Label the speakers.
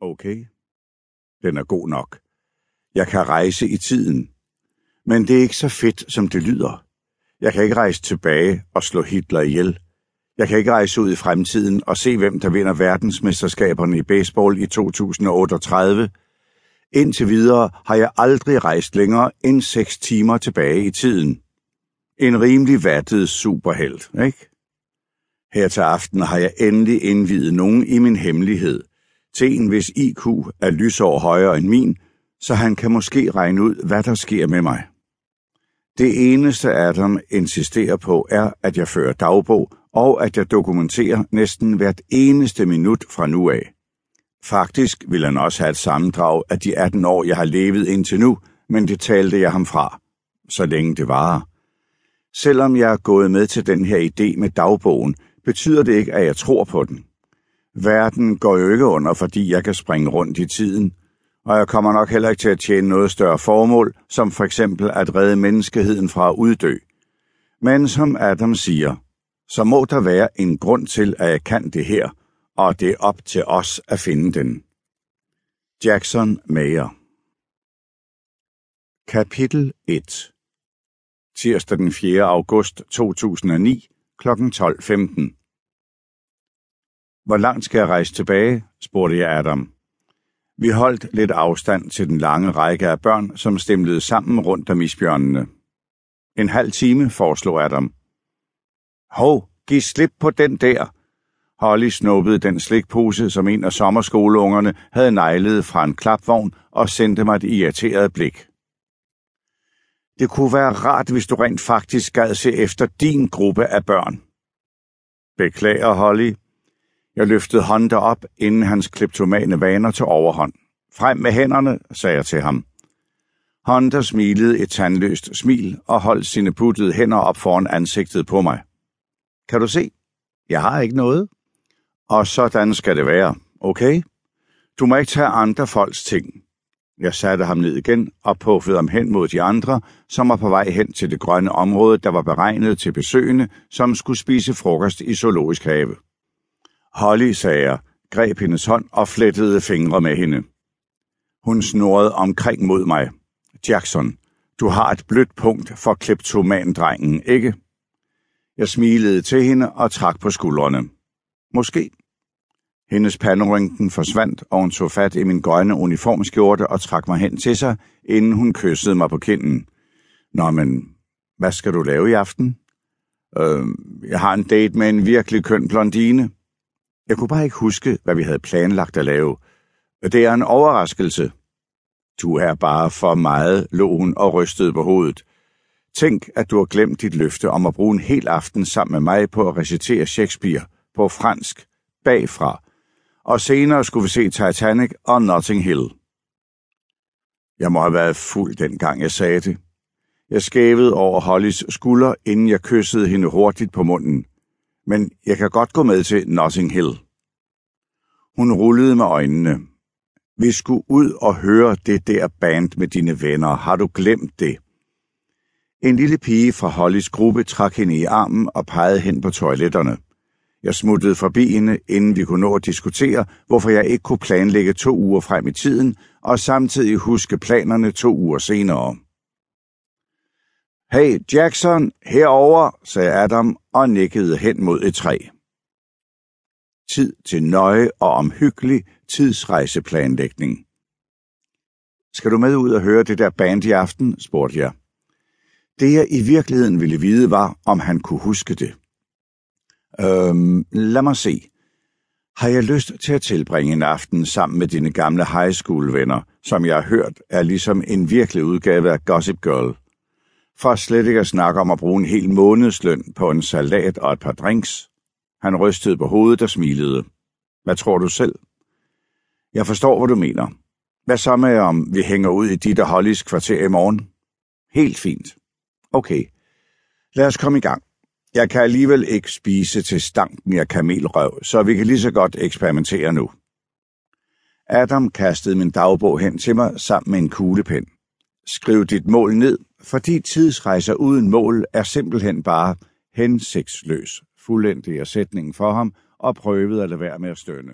Speaker 1: Okay. Den er god nok. Jeg kan rejse i tiden. Men det er ikke så fedt, som det lyder. Jeg kan ikke rejse tilbage og slå Hitler ihjel. Jeg kan ikke rejse ud i fremtiden og se, hvem der vinder verdensmesterskaberne i baseball i 2038. Indtil videre har jeg aldrig rejst længere end 6 timer tilbage i tiden. En rimelig vattet superhelt, ikke? Her til aften har jeg endelig indvidet nogen i min hemmelighed. Til en, hvis IQ er lysår højere end min, så han kan måske regne ud, hvad der sker med mig. Det eneste Adam insisterer på er, at jeg fører dagbog, og at jeg dokumenterer næsten hvert eneste minut fra nu af. Faktisk vil han også have et sammendrag af de 18 år, jeg har levet indtil nu, men det talte jeg ham fra, så længe det varer. Selvom jeg er gået med til den her idé med dagbogen, betyder det ikke, at jeg tror på den. Verden går jo ikke under, fordi jeg kan springe rundt i tiden, og jeg kommer nok heller ikke til at tjene noget større formål, som for eksempel at redde menneskeheden fra at uddø. Men som Adam siger, så må der være en grund til, at jeg kan det her, og det er op til os at finde den. Jackson Mayer Kapitel 1 Tirsdag den 4. august 2009 kl. 12.15 hvor langt skal jeg rejse tilbage? spurgte jeg Adam. Vi holdt lidt afstand til den lange række af børn, som stemlede sammen rundt om isbjørnene. En halv time, foreslog Adam. Hov, giv slip på den der. Holly snuppede den slikpose, som en af sommerskoleungerne havde nejlet fra en klapvogn og sendte mig et irriteret blik. Det kunne være rart, hvis du rent faktisk gad se efter din gruppe af børn. Beklager, Holly. Jeg løftede hånden op, inden hans kleptomane vaner til overhånd. Frem med hænderne, sagde jeg til ham. Honda smilede et tandløst smil og holdt sine puttede hænder op foran ansigtet på mig. Kan du se? Jeg har ikke noget. Og sådan skal det være, okay? Du må ikke tage andre folks ting. Jeg satte ham ned igen og puffede ham hen mod de andre, som var på vej hen til det grønne område, der var beregnet til besøgende, som skulle spise frokost i zoologisk have. Holly, sagde jeg, greb hendes hånd og flettede fingre med hende. Hun snurrede omkring mod mig. Jackson, du har et blødt punkt for kleptomandrengen, ikke? Jeg smilede til hende og trak på skuldrene. Måske. Hendes panderynken forsvandt, og hun tog fat i min grønne uniformskjorte og trak mig hen til sig, inden hun kyssede mig på kinden. Nå, men hvad skal du lave i aften? Øh, jeg har en date med en virkelig køn blondine. Jeg kunne bare ikke huske, hvad vi havde planlagt at lave. Det er en overraskelse. Du er bare for meget, lå hun og rystede på hovedet. Tænk, at du har glemt dit løfte om at bruge en hel aften sammen med mig på at recitere Shakespeare på fransk, bagfra, og senere skulle vi se Titanic og Notting Hill. Jeg må have været fuld dengang jeg sagde det. Jeg skævede over Hollys skulder, inden jeg kyssede hende hurtigt på munden. Men jeg kan godt gå med til Notting Hill. Hun rullede med øjnene. Vi skulle ud og høre det der band med dine venner. Har du glemt det? En lille pige fra Hollys gruppe trak hende i armen og pegede hen på toiletterne. Jeg smuttede forbi hende, inden vi kunne nå at diskutere, hvorfor jeg ikke kunne planlægge to uger frem i tiden, og samtidig huske planerne to uger senere. Hey, Jackson, herover, sagde Adam og nikkede hen mod et træ. Tid til nøje og omhyggelig tidsrejseplanlægning. Skal du med ud og høre det der band i aften? spurgte jeg. Det jeg i virkeligheden ville vide var, om han kunne huske det. Øhm, lad mig se. Har jeg lyst til at tilbringe en aften sammen med dine gamle high school venner, som jeg har hørt er ligesom en virkelig udgave af Gossip Girl? For slet ikke at snakke om at bruge en hel månedsløn på en salat og et par drinks. Han rystede på hovedet og smilede. Hvad tror du selv? Jeg forstår, hvad du mener. Hvad så med, om vi hænger ud i dit og Hollys kvarter i morgen? Helt fint. Okay. Lad os komme i gang. Jeg kan alligevel ikke spise til stanken af kamelrøv, så vi kan lige så godt eksperimentere nu. Adam kastede min dagbog hen til mig sammen med en kuglepen. Skriv dit mål ned, fordi tidsrejser uden mål er simpelthen bare hensigtsløs, fuldendte jeg sætningen for ham og prøvede at lade være med at stønne.